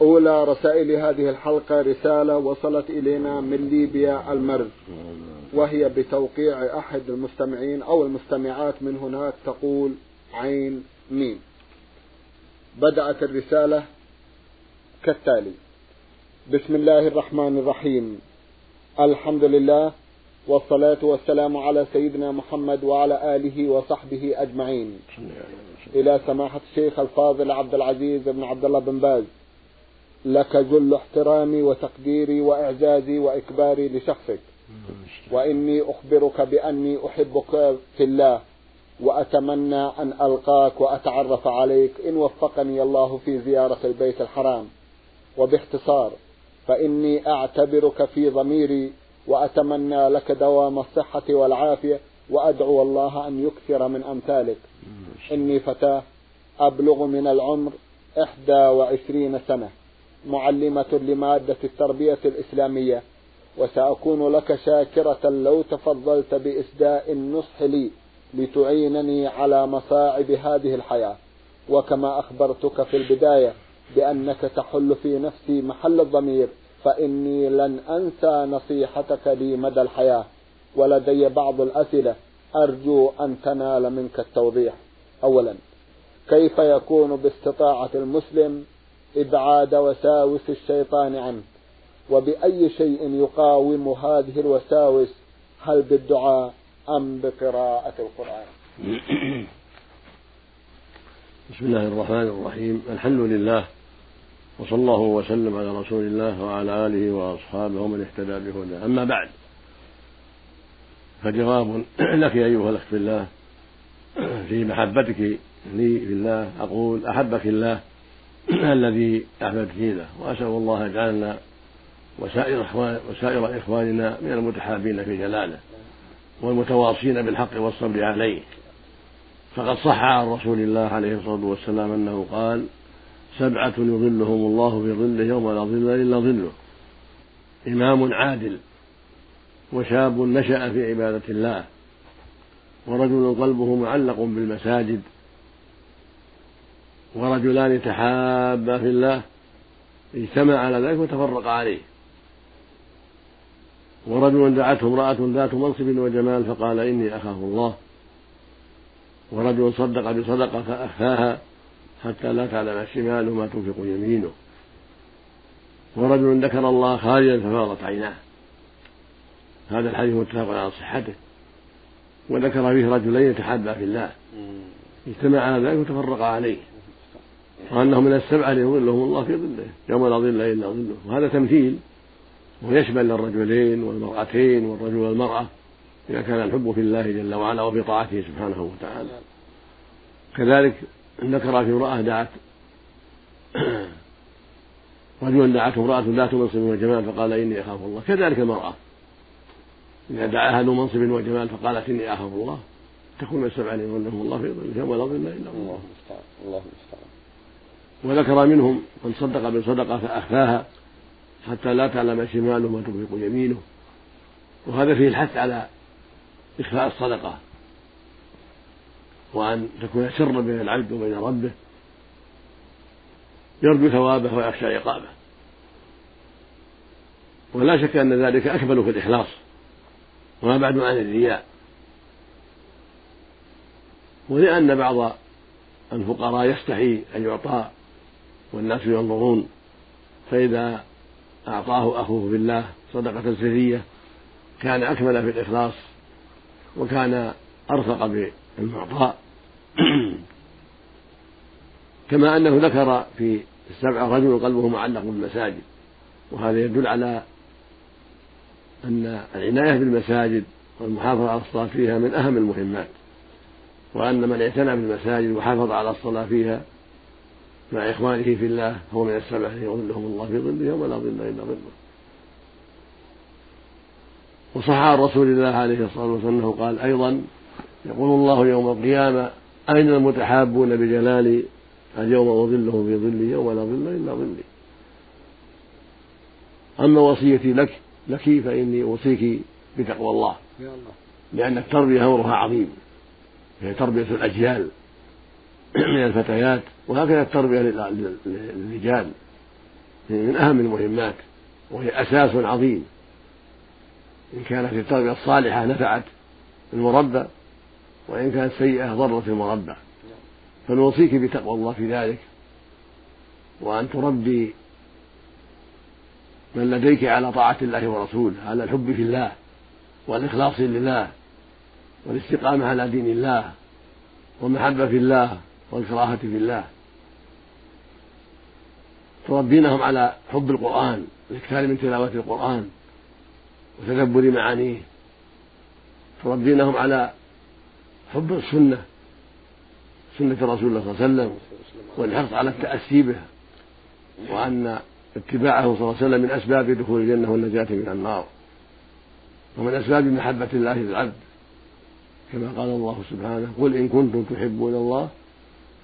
أولى رسائل هذه الحلقة رسالة وصلت إلينا من ليبيا المرز. وهي بتوقيع أحد المستمعين أو المستمعات من هناك تقول عين ميم. بدأت الرسالة كالتالي. بسم الله الرحمن الرحيم. الحمد لله والصلاة والسلام على سيدنا محمد وعلى آله وصحبه أجمعين. إلى سماحة الشيخ الفاضل عبد العزيز بن عبد الله بن باز. لك جل احترامي وتقديري وإعزازي وإكباري لشخصك. وإني أخبرك بأني أحبك في الله وأتمنى أن ألقاك وأتعرف عليك. إن وفقني الله في زيارة البيت الحرام. وباختصار فإني أعتبرك في ضميري وأتمنى لك دوام الصحة والعافية وأدعو الله أن يكثر من أمثالك. إني فتاة أبلغ من العمر إحدى وعشرين سنة. معلمة لمادة التربية الإسلامية وسأكون لك شاكرة لو تفضلت بإسداء النصح لي لتعينني على مصاعب هذه الحياة. وكما أخبرتك في البداية بأنك تحل في نفسي محل الضمير فإني لن أنسى نصيحتك لي مدى الحياة. ولدي بعض الأسئلة أرجو أن تنال منك التوضيح. أولا كيف يكون باستطاعة المسلم إبعاد وساوس الشيطان عنه. وبأي شيء يقاوم هذه الوساوس هل بالدعاء أم بقراءة القرآن؟ بسم الله الرحمن الرحيم. الحمد لله وصلى الله وسلم على رسول الله وعلى آله وأصحابه ومن اهتدى بهداه. أما بعد فجواب لك أيها الأخ في الله في محبتك لي في الله أقول أحبك الله الذي أحببت له وأسأل الله يجعلنا وسائر وسائر إخواننا من المتحابين في جلاله والمتواصين بالحق والصبر عليه. فقد صح عن رسول الله عليه الصلاة والسلام أنه قال سبعة يظلهم الله في ظله يوم لا ظل إلا ظله. إمام عادل وشاب نشأ في عبادة الله ورجل قلبه معلق بالمساجد ورجلان تحابا في الله اجتمع على ذلك وتفرق عليه. ورجل دعته امرأة ذات منصب وجمال فقال إني أخاف الله. ورجل صدق بصدقة فأخفاها حتى لا تعلم شماله ما تنفق يمينه. ورجل ذكر الله خاليا ففاضت عيناه. هذا الحديث متفق على صحته. وذكر فيه رجلين يتحابا في الله. اجتمع على ذلك وتفرق عليه. وأنه من السبعة يظلهم الله في ظله يوم لا ظل إلا ظله. وهذا تمثيل ويشمل الرجلين والمرأتين والرجل والمرأة إذا كان الحب في الله جل وعلا وفي طاعته سبحانه وتعالى. كذلك ذكر في امرأة دعت رجل دعته امرأة ذات منصب وجمال فقال إني أخاف الله. كذلك المرأة. إذا دعاها ذو منصب وجمال فقالت إني أخاف الله. تكون السبع يظلهم الله في ظله يوم لا ظل إلا الله. الله المستعان. وذكر منهم من صدق بصدقة فأخفاها حتى لا تعلم شماله ما تنفق يمينه. وهذا فيه الحث على إخفاء الصدقة وأن تكون سرا بين العبد وبين ربه. يرجو ثوابه ويخشى عقابه. ولا شك أن ذلك أكمل في الإخلاص وما بعد عن الرياء. ولأن بعض الفقراء يستحي أن يعطى والناس ينظرون فإذا أعطاه أخوه بالله صدقة سرية كان أكمل في الإخلاص وكان أرفق بالمعطاء. كما أنه ذكر في السبع رجل قلبه معلق بالمساجد وهذا يدل على أن العناية بالمساجد والمحافظة على الصلاة فيها من أهم المهمات وأن من اعتنى بالمساجد وحافظ على الصلاة فيها مع إخوانه في الله هو من السبعة يظلهم الله في ظله يوم لا ظل إلا ظله. وصح عن رسول الله عليه الصلاة والسلام أنه قال أيضا يقول الله يوم القيامة أين المتحابون بجلالي اليوم أظلهم في ظلي يوم لا ظل إلا ظلي أما وصيتي لك لك فإني أوصيك بتقوى الله. لأن التربية أمرها عظيم هي تربية الأجيال. من الفتيات وهكذا التربية للرجال. من أهم المهمات وهي أساس عظيم. إن كانت التربية الصالحة نفعت المربى وإن كانت سيئة ضرت المربى. فنوصيك بتقوى الله في ذلك وأن تربي من لديك على طاعة الله ورسوله على الحب في الله والإخلاص لله والاستقامة على دين الله والمحبة في الله والكراهة في الله. تربينهم على حب القرآن والإكثار من تلاوة القرآن وتدبر معانيه. تربينهم على حب السنة سنة رسول الله صلى الله عليه وسلم والحرص على التأسي بها وأن اتباعه صلى الله عليه وسلم من أسباب دخول الجنة والنجاة من النار ومن أسباب محبة الله للعبد. كما قال الله سبحانه قل إن كنتم تحبون الله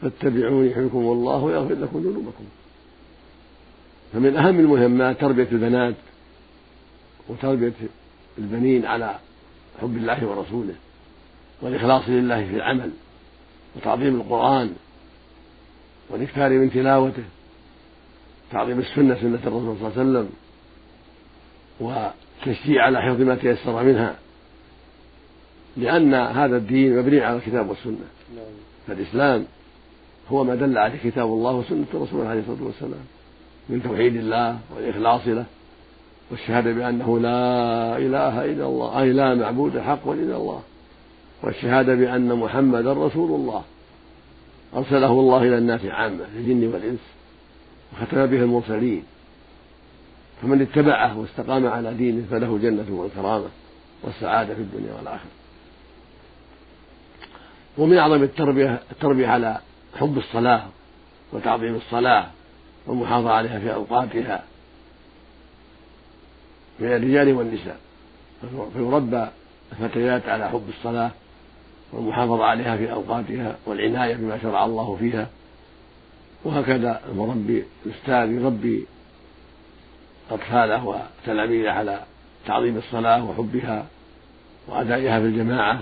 فاتبعوني يحبكم الله ويغفر لكم ذنوبكم. فمن أهم المهمات تربية البنات وتربية البنين على حب الله ورسوله والإخلاص لله في العمل وتعظيم القرآن والإكثار من تلاوته تعظيم السنة سنة الرسول صلى الله عليه وسلم والتشجيع على حفظ ما تيسر منها لأن هذا الدين مبني على الكتاب والسنة. فالإسلام هو ما دل عليه كتاب الله وسنة رسوله عليه الصلاة والسلام من توحيد الله والإخلاص له والشهادة بأنه لا إله إلا الله أي لا معبود حق إلا الله والشهادة بأن محمدا رسول الله أرسله الله إلى الناس عامة الجن والإنس وختم به المرسلين فمن اتبعه واستقام على دينه فله جنة والكرامة والسعادة في الدنيا والآخرة. ومن أعظم التربية التربية على حب الصلاة وتعظيم الصلاة والمحافظة عليها في أوقاتها من الرجال والنساء. فيربى الفتيات على حب الصلاة والمحافظة عليها في أوقاتها والعناية بما شرع الله فيها. وهكذا المربي الأستاذ يربي أطفاله وتلاميذه على تعظيم الصلاة وحبها وأدائها في الجماعة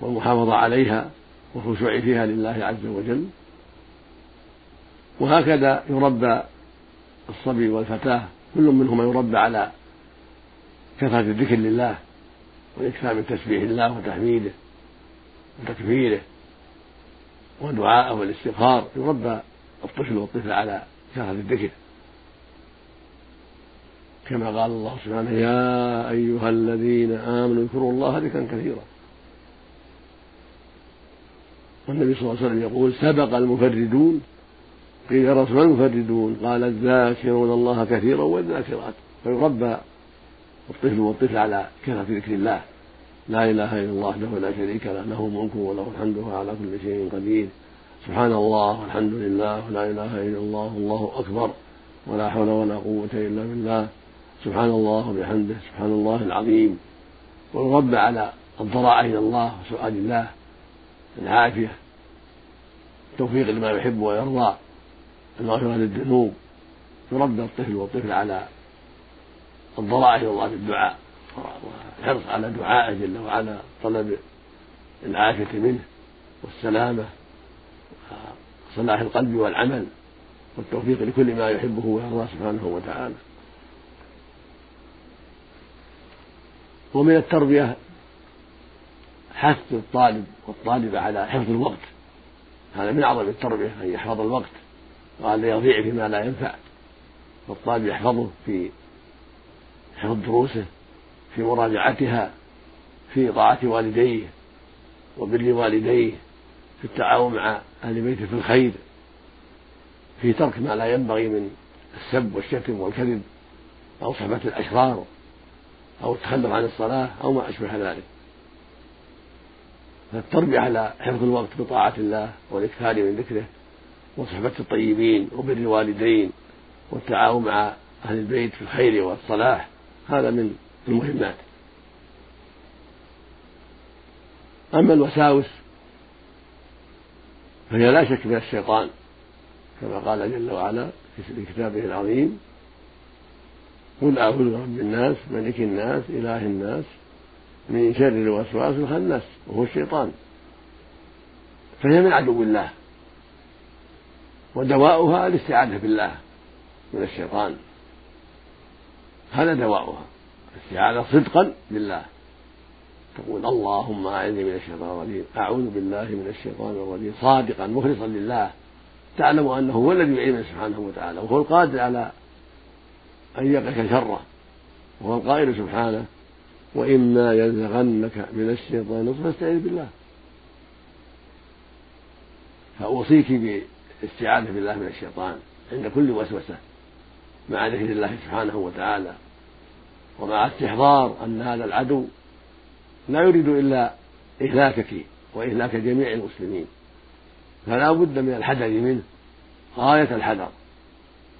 والمحافظة عليها والخشوع فيها لله عز وجل. وهكذا يربى الصبي والفتاة كل منهما يربى على كثرة الذكر لله والإكثار من تسبيح الله وتحميده وتكبيره ودعاءه والاستغفار يربى الطفل والطفل على كثرة الذكر. كما قال الله سبحانه يا أيها الذين آمنوا اذكروا الله ذكرا كثيرا. والنبي صلى الله عليه وسلم يقول سبق المفردون قيل يا رسول المفردون. قال الذاكرون الله كثيرا والذاكرات. فيربى الطفل والطفل على كثرة ذكر الله. لا إله إلا الله وحده لا شريك له له الملك وله الحمد وهو على كل شيء قدير. سبحان الله والحمد لله ولا إله إلا الله والله أكبر. ولا حول ولا قوة إلا بالله. سبحان الله وبحمده سبحان الله العظيم. ويربى على الضراعة إلى الله وسؤال الله. العافية. التوفيق لما يحب ويرضى. المغفرة للذنوب يربى الطفل والطفل على الضراعة إلى الله بالدعاء والحرص على دعائه جل وعلا طلب العافية منه والسلامة وصلاح القلب والعمل والتوفيق لكل ما يحبه ويرضاه سبحانه وتعالى. ومن التربية حث الطالب والطالبة على حفظ الوقت. هذا من أعظم التربية أن يحفظ الوقت. وأن يضيع فيما لا ينفع. والطالب يحفظه في حفظ دروسه في مراجعتها في طاعة والديه وبر والديه في التعاون مع أهل بيته في الخير في ترك ما لا ينبغي من السب والشتم والكذب أو صحبة الأشرار أو التخلف عن الصلاة أو ما أشبه ذلك. فالتربية على حفظ الوقت بطاعة الله والإكثار من ذكره وصحبة الطيبين وبر الوالدين والتعاون مع أهل البيت في الخير والصلاح هذا من المهمات. أما الوساوس فهي لا شك من الشيطان كما قال جل وعلا في كتابه العظيم قل أعوذ برب الناس ملك الناس إله الناس من شر الوسواس الخناس وهو الشيطان. فهي من عدو الله. ودواؤها الاستعاذة بالله من الشيطان. هذا دواؤها الاستعاذة صدقا بالله تقول اللهم أعني من الشيطان الرجيم أعوذ بالله من الشيطان الرجيم صادقا مخلصا لله. تعلم أنه هو الذي يعين سبحانه وتعالى وهو القادر على أن يقف شره وهو القائل سبحانه وإما ينزغنك من الشيطان فاستعذ بالله. فأوصيك بالاستعاذة بالله من الشيطان عند كل وسوسة مع ذكر الله سبحانه وتعالى ومع استحضار أن هذا العدو لا يريد إلا إهلاكك وإهلاك جميع المسلمين فلا بد من الحذر منه غاية الحذر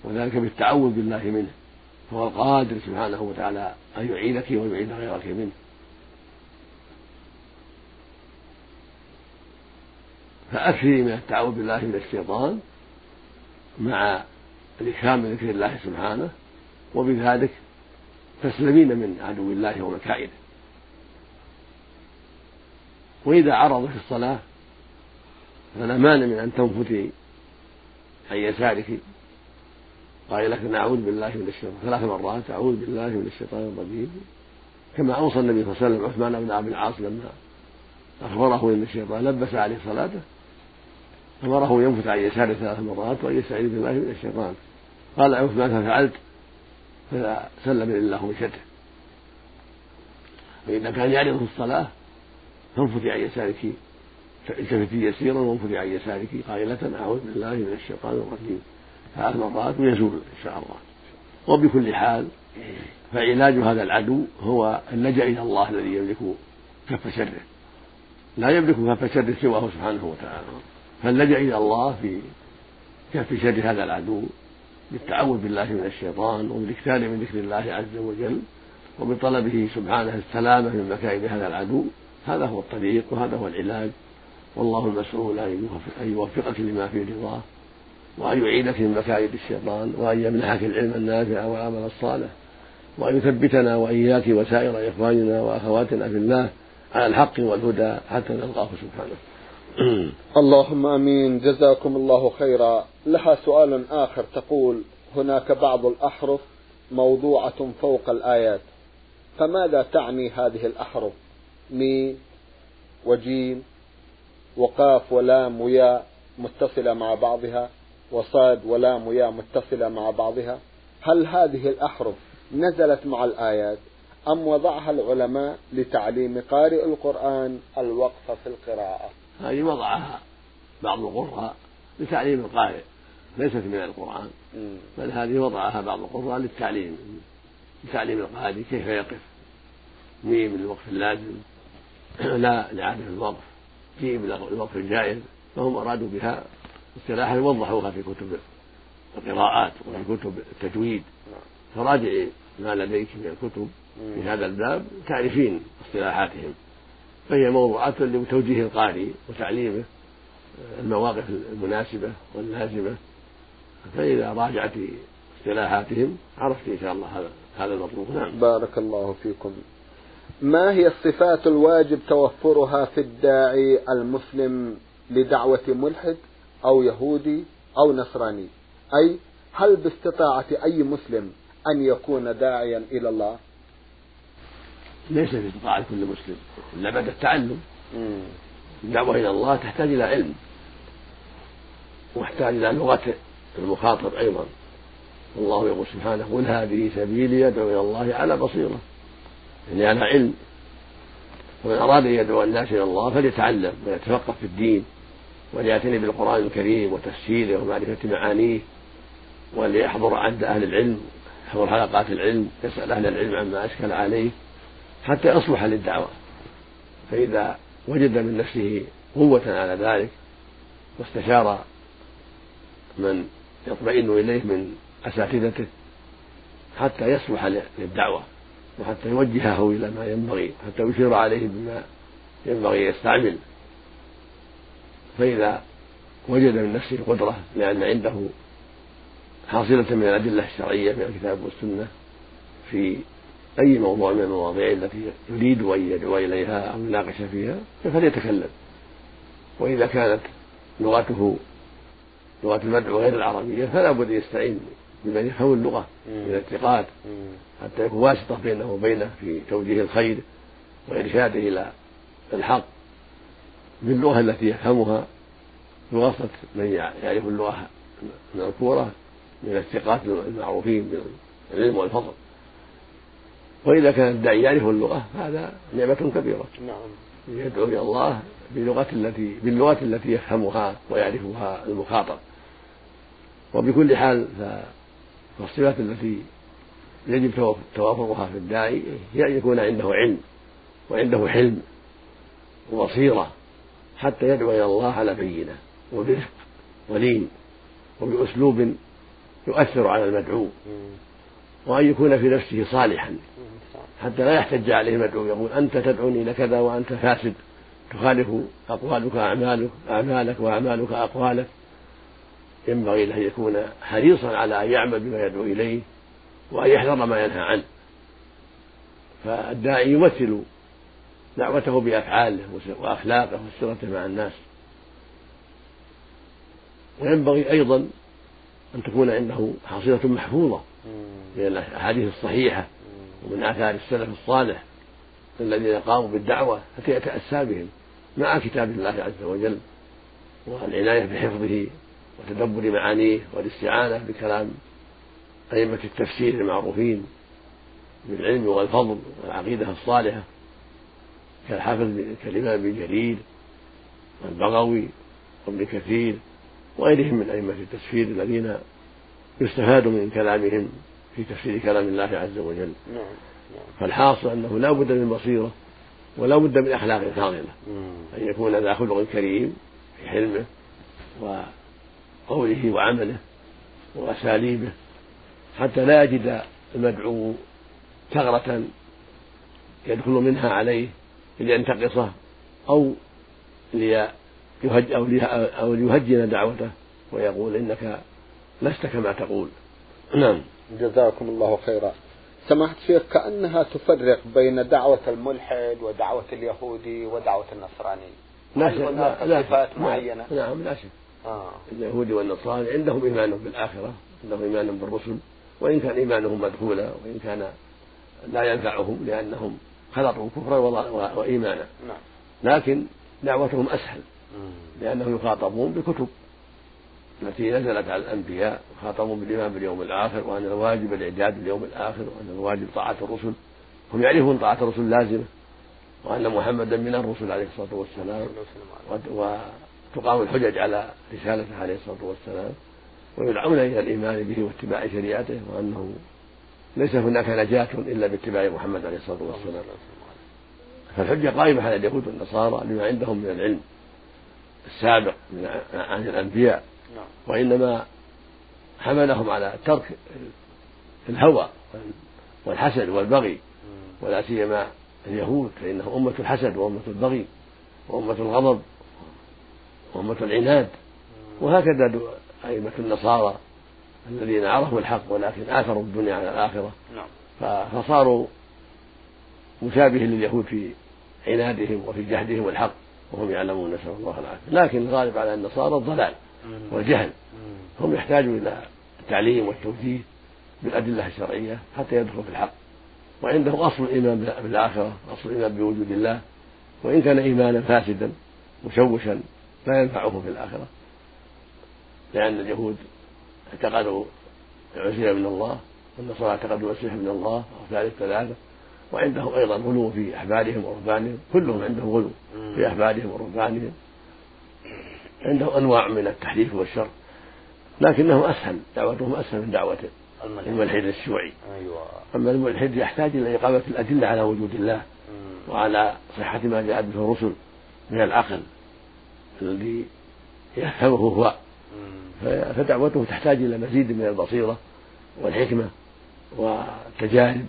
وذلك بالتعوذ بالله منه فهو القادر سبحانه وتعالى أن يعينك ويعين غيرك منه. فأكثري من التعوذ بالله من الشيطان مع الإكرام من ذكر الله سبحانه وبذلك تسلمين من عدو الله ومكائده. وإذا عرض في الصلاة فلا مانع من أن تنفتي عن يسارك. قائلة أعوذ بالله من الشيطان ثلاث مرات أعوذ بالله من الشيطان الرجيم. كما أوصى النبي صلى الله عليه وسلم عثمان بن أبي العاص لما أخبره أن الشيطان لبس عليه صلاته أمره ينفث عن يساره ثلاث مرات وأن يستعيذ بالله من الشيطان. قال عثمان ففعلت فسلم الله شره فإذا كان يعرض في الصلاة فانفثي عن يسارك التفتي يسيرا وانفثي عن يسارك قائلة أعوذ بالله من الشيطان الرجيم. ثلاث مرات ويزول إن شاء الله. وبكل حال فعلاج هذا العدو هو اللجأ إلى الله الذي يملك كف شره. لا يملك كف شره سواه سبحانه وتعالى. فاللجأ إلى الله في كف شر هذا العدو؟ بالتعوذ بالله من الشيطان وبالإكثار من ذكر الله عز وجل وبطلبه سبحانه السلامة من مكائد هذا العدو. هذا هو الطريق وهذا هو العلاج. والله المسؤول أن يوفقك لما فيه رضاه وأن يعينك من مكائد الشيطان وأن يمنحك العلم النافع والعمل الصالح وأن يثبتنا وإياك وسائر إخواننا وأخواتنا في الله على الحق والهدى حتى نلقاه سبحانه. اللهم آمين. جزاكم الله خيرا. لها سؤال آخر تقول هناك بعض الأحرف موضوعة فوق الآيات. فماذا تعني هذه الأحرف؟ ميم وجيم وقاف ولام وياء متصلة مع بعضها وصاد ولام وياء متصلة مع بعضها؟ هل هذه الأحرف نزلت مع الآيات أم وضعها العلماء لتعليم قارئ القرآن الوقف في القراءة؟ هذه وضعها. بعض القراء لتعليم القارئ ليست من القرآن. بل هذه وضعها بعض القراء للتعليم. لتعليم القارئ كيف يقف؟ ميم للوقف اللازم لا لعادة الوقف جيم للوقف الجائز فهم أرادوا بها اصطلاحا وضحوها في كتب القراءات وفي كتب التجويد. فراجع ما لديك من الكتب في هذا الباب تعرفين اصطلاحاتهم. فهي موضوعات لتوجيه القارئ وتعليمه المواقف المناسبة واللازمة. فإذا راجعت اصطلاحاتهم عرفت إن شاء الله هذا هذا المطلوب. نعم. بارك الله فيكم. ما هي الصفات الواجب توفرها في الداعي المسلم لدعوة ملحد أو يهودي أو نصراني؟ أي هل باستطاعة أي مسلم أن يكون داعيا إلى الله؟ ليس في استطاعة كل مسلم إلا بعد التعلم. الدعوة إلى الله تحتاج إلى علم واحتاج إلى لغة المخاطب أيضا. والله يقول سبحانه قل هذه سبيلي يدعو إلى الله على بصيرة. يعني على علم. فمن أراد أن يدعو الناس إلى الله فليتعلم ويتفقه في الدين وليعتني بالقرآن الكريم وتفسيره ومعرفة معانيه وليحضر عند أهل العلم يحضر حلقات العلم يسأل أهل العلم عما أشكل عليه. حتى يصلح للدعوة. فإذا وجد من نفسه قوة على ذلك واستشار من يطمئن إليه من أساتذته حتى يصلح للدعوة وحتى يوجهه إلى ما ينبغي حتى يشير عليه بما ينبغي يستعمل. فإذا وجد من نفسه قدرة لأن عنده حاصلة من الأدلة الشرعية من الكتاب والسنة في أي موضوع من المواضيع التي يريد أن يدعو إليها أو يناقش فيها فليتكلم. وإذا كانت لغته لغة المدعو غير العربية فلا بد يستعين بمن يفهم اللغة من الثقات حتى يكون واسطة بينه وبينه في توجيه الخير وإرشاده إلى الحق. باللغة التي يفهمها بواسطة من يعرف اللغة المذكورة من الثقات المعروفين بالعلم والفضل. وإذا كان الداعي يعرف اللغة هذا نعمة كبيرة. نعم. يدعو إلى الله بلغة التي باللغة التي يفهمها ويعرفها المخاطب. وبكل حال فالصفات التي يجب توافرها في الداعي هي أن يكون عنده علم وعنده حلم وبصيرة حتى يدعو إلى الله على بينة وبرفق ولين وبأسلوب يؤثر على المدعو. وأن يكون في نفسه صالحا. حتى لا يحتج عليه المدعو يقول أنت تدعوني إلى كذا وأنت فاسد. تخالف أقوالك أعمالك أعمالك وأعمالك أقوالك. ينبغي له أن يكون حريصا على أن يعمل بما يدعو إليه وأن يحذر ما ينهى عنه. فالداعي يمثل دعوته بأفعاله وأخلاقه وسيرته مع الناس. وينبغي أيضا أن تكون عنده حصيلة محفوظة. من الأحاديث الصحيحة ومن آثار السلف الصالح الذين قاموا بالدعوة حتى يتأسى بهم مع كتاب الله عز وجل والعناية بحفظه وتدبر معانيه والاستعانة بكلام أئمة التفسير المعروفين بالعلم والفضل والعقيدة الصالحة كالحافظ كالإمام ابن جرير والبغوي وابن كثير وغيرهم من أئمة التفسير الذين يستفاد من كلامهم في تفسير كلام الله عز وجل نعم. نعم. فالحاصل أنه لا بد من بصيرة ولا بد من أخلاق فاضلة أن يكون ذا خلق كريم في حلمه وقوله وعمله وأساليبه حتى لا يجد المدعو ثغرة يدخل منها عليه لينتقصه أو ليهج أو, أو ليهجن دعوته ويقول إنك لست كما تقول. نعم. جزاكم الله خيرا. سماحة الشيخ كأنها تفرق بين دعوة الملحد ودعوة اليهودي ودعوة النصراني. لا شك لا صفات معينة؟ نعم لا شك. آه. اليهودي والنصراني عندهم إيمان بالآخرة عندهم إيمان بالرسل وإن كان إيمانهم مدخولا وإن كان لا ينفعهم لأنهم خلطوا كفرا وإيمانا. نعم. لكن دعوتهم أسهل لأنهم يخاطبون بكتب. التي نزلت على الأنبياء وخاطبون بالإيمان باليوم الآخر وأن الواجب الإعداد باليوم الآخر وأن الواجب طاعة الرسل هم يعرفون طاعة الرسل لازمة وأن محمدا من الرسل عليه الصلاة والسلام وتقام الحجج على رسالته عليه الصلاة والسلام ويدعون إلى الإيمان به واتباع شريعته وأنه ليس هناك نجاة إلا باتباع محمد عليه الصلاة والسلام فالحجة قائمة على اليهود والنصارى لما عندهم من العلم السابق عن الأنبياء. وإنما حملهم على ترك الهوى والحسد والبغي ولا سيما اليهود فإنهم أمة الحسد وأمة البغي وأمة الغضب وأمة العناد. وهكذا أئمة النصارى الذين عرفوا الحق ولكن آثروا الدنيا على الآخرة. نعم. فصاروا مشابه لليهود في عنادهم وفي جهدهم الحق وهم يعلمون نسأل الله العافية. لكن الغالب على النصارى الضلال. والجهل. هم يحتاجوا إلى التعليم والتوجيه بالأدلة الشرعية حتى يدخلوا في الحق. وعندهم أصل الإيمان بالآخرة أصل الإيمان بوجود الله. وإن كان إيمانا فاسدا مشوشا لا ينفعه في الآخرة. لأن اليهود اعتقدوا العزية من الله والنصارى اعتقدوا المسيح من الله ثالث ثلاثة وعندهم أيضا غلو في أحبارهم ورهبانهم كلهم عندهم غلو في أحبارهم ورهبانهم. عنده أنواع من التحريف والشر لكنه أسهل دعوتهم أسهل من دعوة الملحد. الشيوعي. أيوة. أما الملحد يحتاج إلى إقامة الأدلة على وجود الله وعلى صحة ما جاءت به الرسل من العقل الذي يفهمه هو. فدعوته تحتاج إلى مزيد من البصيرة والحكمة والتجارب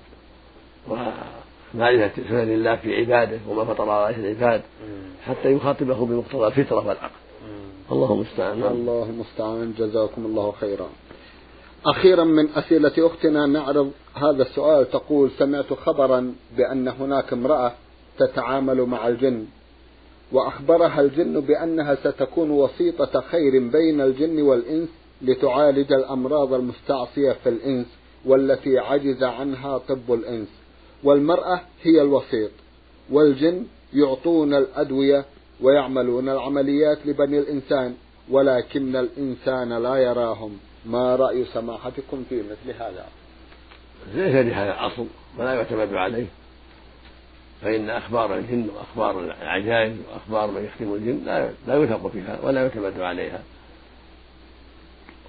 ومعرفة سنن الله في عباده وما فطر عليه العباد حتى يخاطبه بمقتضى الفطرة والعقل. الله المستعان. الله المستعان. جزاكم الله خيرا. أخيرا من أسئلة أختنا نعرض هذا السؤال. تقول سمعت خبرا بأن هناك امرأة تتعامل مع الجن وأخبرها الجن بأنها ستكون وسيطة خير بين الجن والإنس لتعالج الأمراض المستعصية في الإنس والتي عجز عنها طب الإنس. والمرأة هي الوسيط والجن يعطون الأدوية ويعملون العمليات لبني الإنسان ولكن الإنسان لا يراهم. ما رأي سماحتكم في مثل هذا؟ ليس لهذا أصل ولا يعتمد عليه. فإن أخبار الجن وأخبار العجائب وأخبار من يختم الجن لا لا يوثق فيها ولا يعتمد عليها.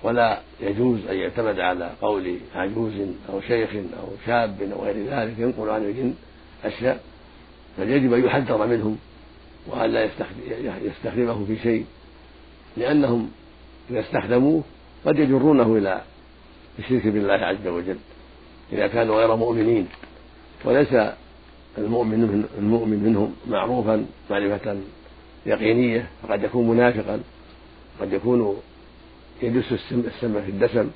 ولا يجوز أن يعتمد على قول عجوز أو شيخ أو شاب أو غير ذلك ينقل عن الجن أشياء بل يجب أن يحذر منهم. وأن لا يستخدمه في شيء لأنهم إذا استخدموه قد يجرونه إلى الشرك بالله عز وجل إذا كانوا غير مؤمنين. وليس المؤمن المؤمن منهم معروفا معرفة يقينية فقد يكون منافقا قد يكون يدس السم في الدسم.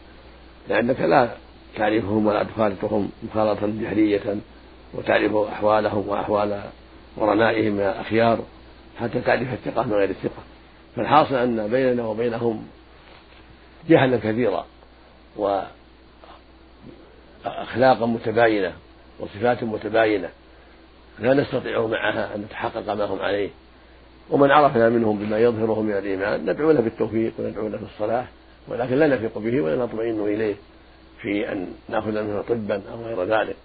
لأنك لا تعرفهم ولا تخالطهم مخالطة جهرية وتعرف أحوالهم وأحوال قرنائهم من الأخيار حتى تعرف الثقة من غير الثقة. فالحاصل أن بيننا وبينهم جهلا كثيرا وأخلاقا متباينة وصفات متباينة لا نستطيع معها أن نتحقق ما هم عليه. ومن عرفنا منهم بما يظهره من الإيمان ندعو له بالتوفيق وندعو له بالصلاح ولكن لا نثق به ولا نطمئن إليه في أن نأخذ منه طبا أو غير ذلك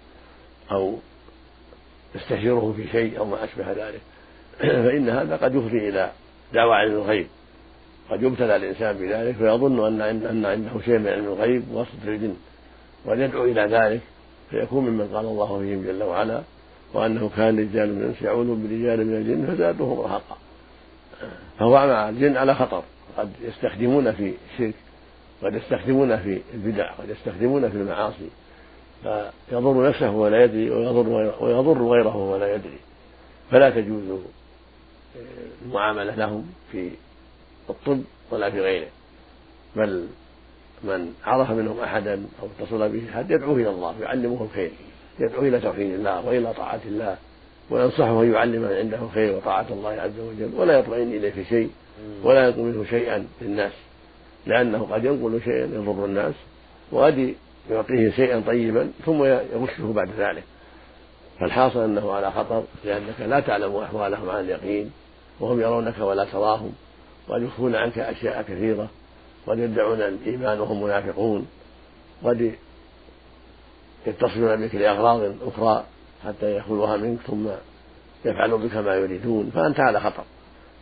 أو نستشيره في شيء أو ما أشبه ذلك. فإن هذا قد يفضي إلى دعوى علم الغيب. قد يبتلى الإنسان بذلك فيظن أن أن عنده شيء من علم الغيب وسط الجن. ويدعو إلى ذلك فيكون ممن قال الله فيهم جل وعلا وأنه كان رجال من الإنس يعوذ برجال من الجن فزادوهم رهقا. فهو مع الجن على خطر. قد يستخدمون في الشرك قد يستخدمون في البدع قد يستخدمون في المعاصي. فيضر نفسه ولا يدري ويضر ويضر غيره ولا يدري. فلا تجوز المعاملة لهم في الطب ولا في غيره. بل من عرف منهم أحدا أو اتصل به أحد يدعوه إلى الله ويعلمه الخير يدعو إلى توحيد الله وإلى طاعة الله وينصحه أن يعلم من عنده خير وطاعة الله عز وجل ولا يطمئن إليه في شيء ولا ينقل منه شيئا للناس لأنه قد ينقل شيئا يضر الناس وقد يعطيه شيئا طيبا ثم يغشه بعد ذلك. فالحاصل أنه على خطر لأنك لا تعلم أحوالهم عن اليقين وهم يرونك ولا تراهم وقد يخفون عنك أشياء كثيرة قد يدعون الإيمان وهم منافقون قد يتصلون بك لأغراض أخرى حتى يأخذوها منك ثم يفعلوا بك ما يريدون فأنت على خطر.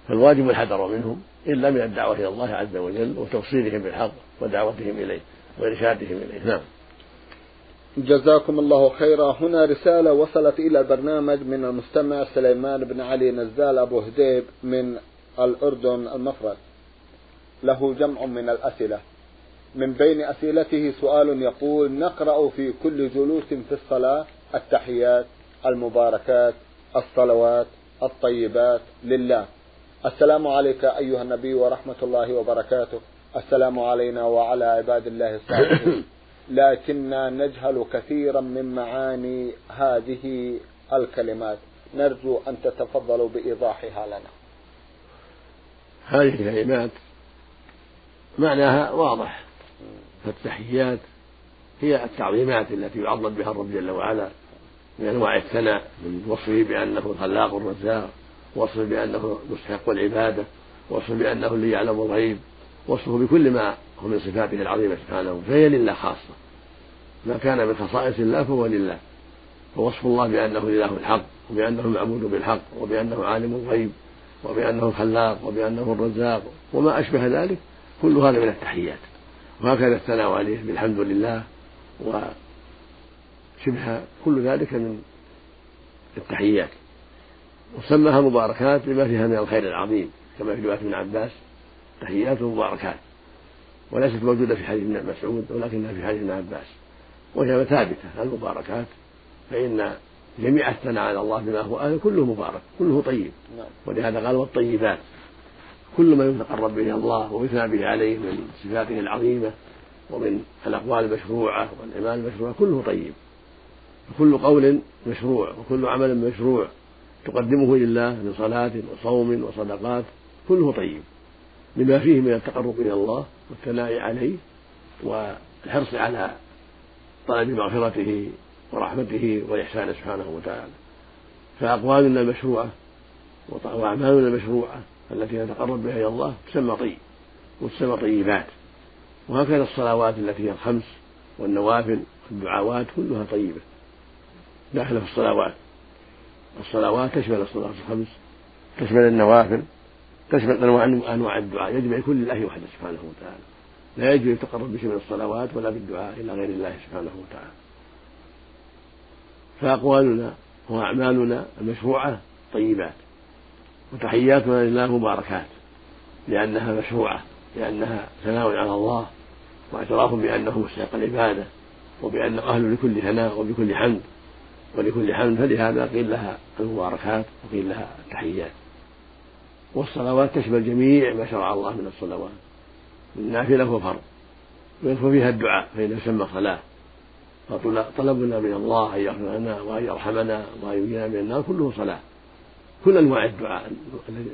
فالواجب الحذر منهم إلا من الدعوة إلى الله عز وجل وتوصيلهم بالحق ودعوتهم إليه. وإرشادهم إليه. نعم. جزاكم الله خيرا. هنا رسالة وصلت إلى البرنامج من المستمع سليمان بن علي نزال أبو هديب من الأردن المفرد. له جمع من الأسئلة. من بين أسئلته سؤال يقول نقرأ في كل جلوس في الصلاة التحيات المباركات الصلوات الطيبات لله. السلام عليك أيها النبي ورحمة الله وبركاته. السلام علينا وعلى عباد الله الصالحين. لكننا نجهل كثيرا من معاني هذه الكلمات. نرجو أن تتفضلوا بإيضاحها لنا. هذه الكلمات معناها واضح. فالتحيات هي التعظيمات التي يعظم بها الرب جل وعلا من أنواع الثناء من وصفه بأنه الخلاق الرزاق وصفه بأنه مستحق العبادة وصفه بأنه الذي يعلم الغيب. وصفه بكل ما هو من صفاته العظيمة سبحانه فهي لله خاصة. ما كان من خصائص الله فهو لله. فوصف الله بأنه الاله الحق وبأنه المعبود بالحق وبأنه عالم الغيب وبأنه الخلاق وبأنه الرزاق وما أشبه ذلك كل هذا من التحيات. وهكذا الثناء عليه بالحمد لله وشبه كل ذلك من التحيات. وسماها مباركات لما فيها من الخير العظيم كما في رواية ابن عباس تحيات مباركات وليست موجودة في حديث ابن مسعود ولكنها في حديث ابن عباس وهي ثابتة المباركات فإن جميع الثناء على الله بما هو أهل كله مبارك كله طيب. نعم. ولهذا قال والطيبات كل ما يتقرب به الله ويثنى به عليه من صفاته العظيمة ومن الأقوال المشروعة والأعمال المشروعة كله طيب. كل قول مشروع وكل عمل مشروع تقدمه لله من صلاة وصوم وصدقات كله طيب. لما فيه من التقرب إلى الله والثناء عليه والحرص على طلب مغفرته ورحمته وإحسانه سبحانه وتعالى. فأقوالنا المشروعة وأعمالنا المشروعة التي نتقرب بها إلى الله تسمى طيب وتسمى طيبات. وهكذا الصلوات التي هي الخمس والنوافل والدعوات كلها طيبة. داخلة في الصلوات. الصلوات تشمل الصلوات الخمس تشمل النوافل تشمل أنواع أنواع الدعاء؟ يجب أن يكون لله وحده سبحانه وتعالى. لا يجب يتقرب بشيء من الصلوات ولا بالدعاء إلى غير الله سبحانه وتعالى. فأقوالنا وأعمالنا المشروعة طيبات. وتحياتنا لله مباركات. لأنها مشروعة. لأنها ثناء على الله. واعتراف بأنه مستحق العبادة. وبأنه أهل لكل ثناء وبكل حمد. ولكل حمد فلهذا قيل لها المباركات وقيل لها التحيات. والصلوات تشمل جميع ما شرع الله من الصلوات. من نافلة وفرض ويدخل فيها الدعاء فإنه يسمى صلاة. فطلبنا من الله أن يغفر لنا وأن يرحمنا وأن يجينا من النار كله صلاة. كل أنواع الدعاء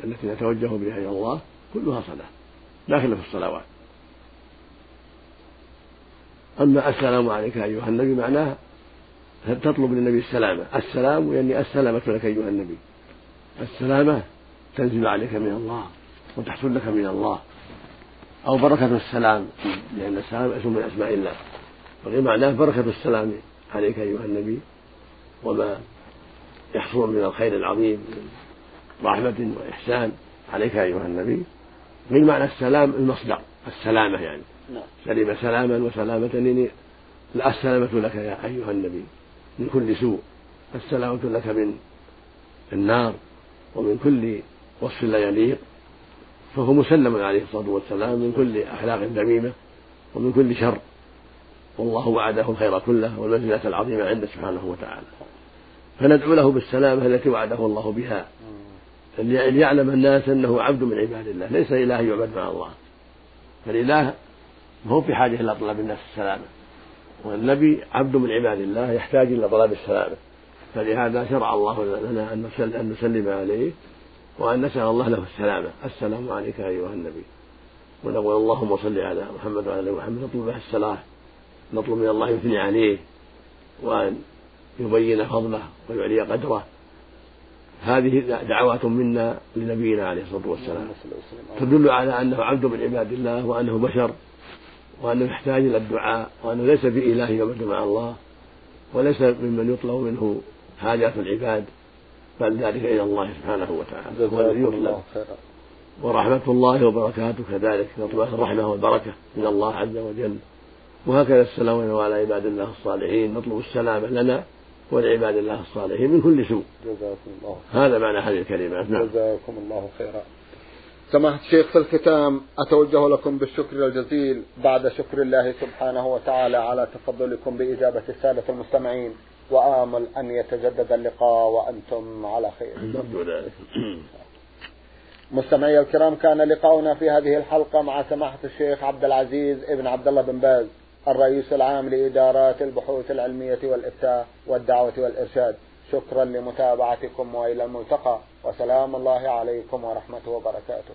التي نتوجه بها إلى الله كلها صلاة. داخلة في الصلوات. أما السلام عليك أيها النبي معناه تطلب للنبي السلامة. السلام يعني السلامة لك أيها النبي. السلامة تنزل عليك من الله وتحصل لك من الله. أو بركة السلام لأن السلام اسم من أسماء الله. وغير معناه بركة السلام عليك أيها النبي وما يحصل من الخير العظيم من رحمة وإحسان عليك أيها النبي. غير معنى السلام المصدر السلامة يعني. نعم. سلم سلاما وسلامة يعني السلامة لك يا أيها النبي من كل سوء السلامة لك من النار ومن كل وصف لا يليق فهو مسلم عليه الصلاة والسلام من كل أخلاق ذميمة ومن كل شر. والله وعده الخير كله والمنزلة العظيمة عنده سبحانه وتعالى. فندعو له بالسلامة التي وعده الله بها. ليعلم الناس أنه عبد من عباد الله. ليس إله يعبد مع الله. فالإله ما هو في حاجة إلى طلب الناس السلامة. والنبي عبد من عباد الله يحتاج إلى طلب السلامة. فلهذا شرع الله لنا أن نسلم عليه وأن نسأل الله له السلامة. السلام عليك أيها النبي. ونقول اللهم صل على محمد وعلى محمد. نطلب به الصلاة. نطلب من الله يثني عليه وأن يبين فضله ويعلي قدره. هذه دعوات منا لنبينا عليه الصلاة والسلام. تدل على أنه عبد من عباد الله وأنه بشر وأنه يحتاج إلى الدعاء وأنه ليس بإله يعبد مع الله وليس ممن يطلب منه حاجات العباد. بل ذلك إلى الله سبحانه وتعالى؟ هو الذي يطلب ورحمة الله وبركاته كذلك نطلب الرحمة والبركة من الله عز وجل. وهكذا السلام على عباد الله الصالحين نطلب السلامة لنا ولعباد الله الصالحين من كل سوء. جزاكم الله هذا معنى هذه الكلمات نعم. جزاكم الله خيرا. سماحة الشيخ في الختام أتوجه لكم بالشكر الجزيل بعد شكر الله سبحانه وتعالى على تفضلكم بإجابة السادة المستمعين. وآمل أن يتجدد اللقاء وأنتم على خير. نرجو ذلك مستمعي الكرام كان لقاؤنا في هذه الحلقة مع سماحة الشيخ عبد العزيز ابن عبد الله بن باز الرئيس العام لإدارات البحوث العلمية والإفتاء والدعوة والإرشاد. شكرا لمتابعتكم وإلى الملتقى. وسلام الله عليكم ورحمة وبركاته.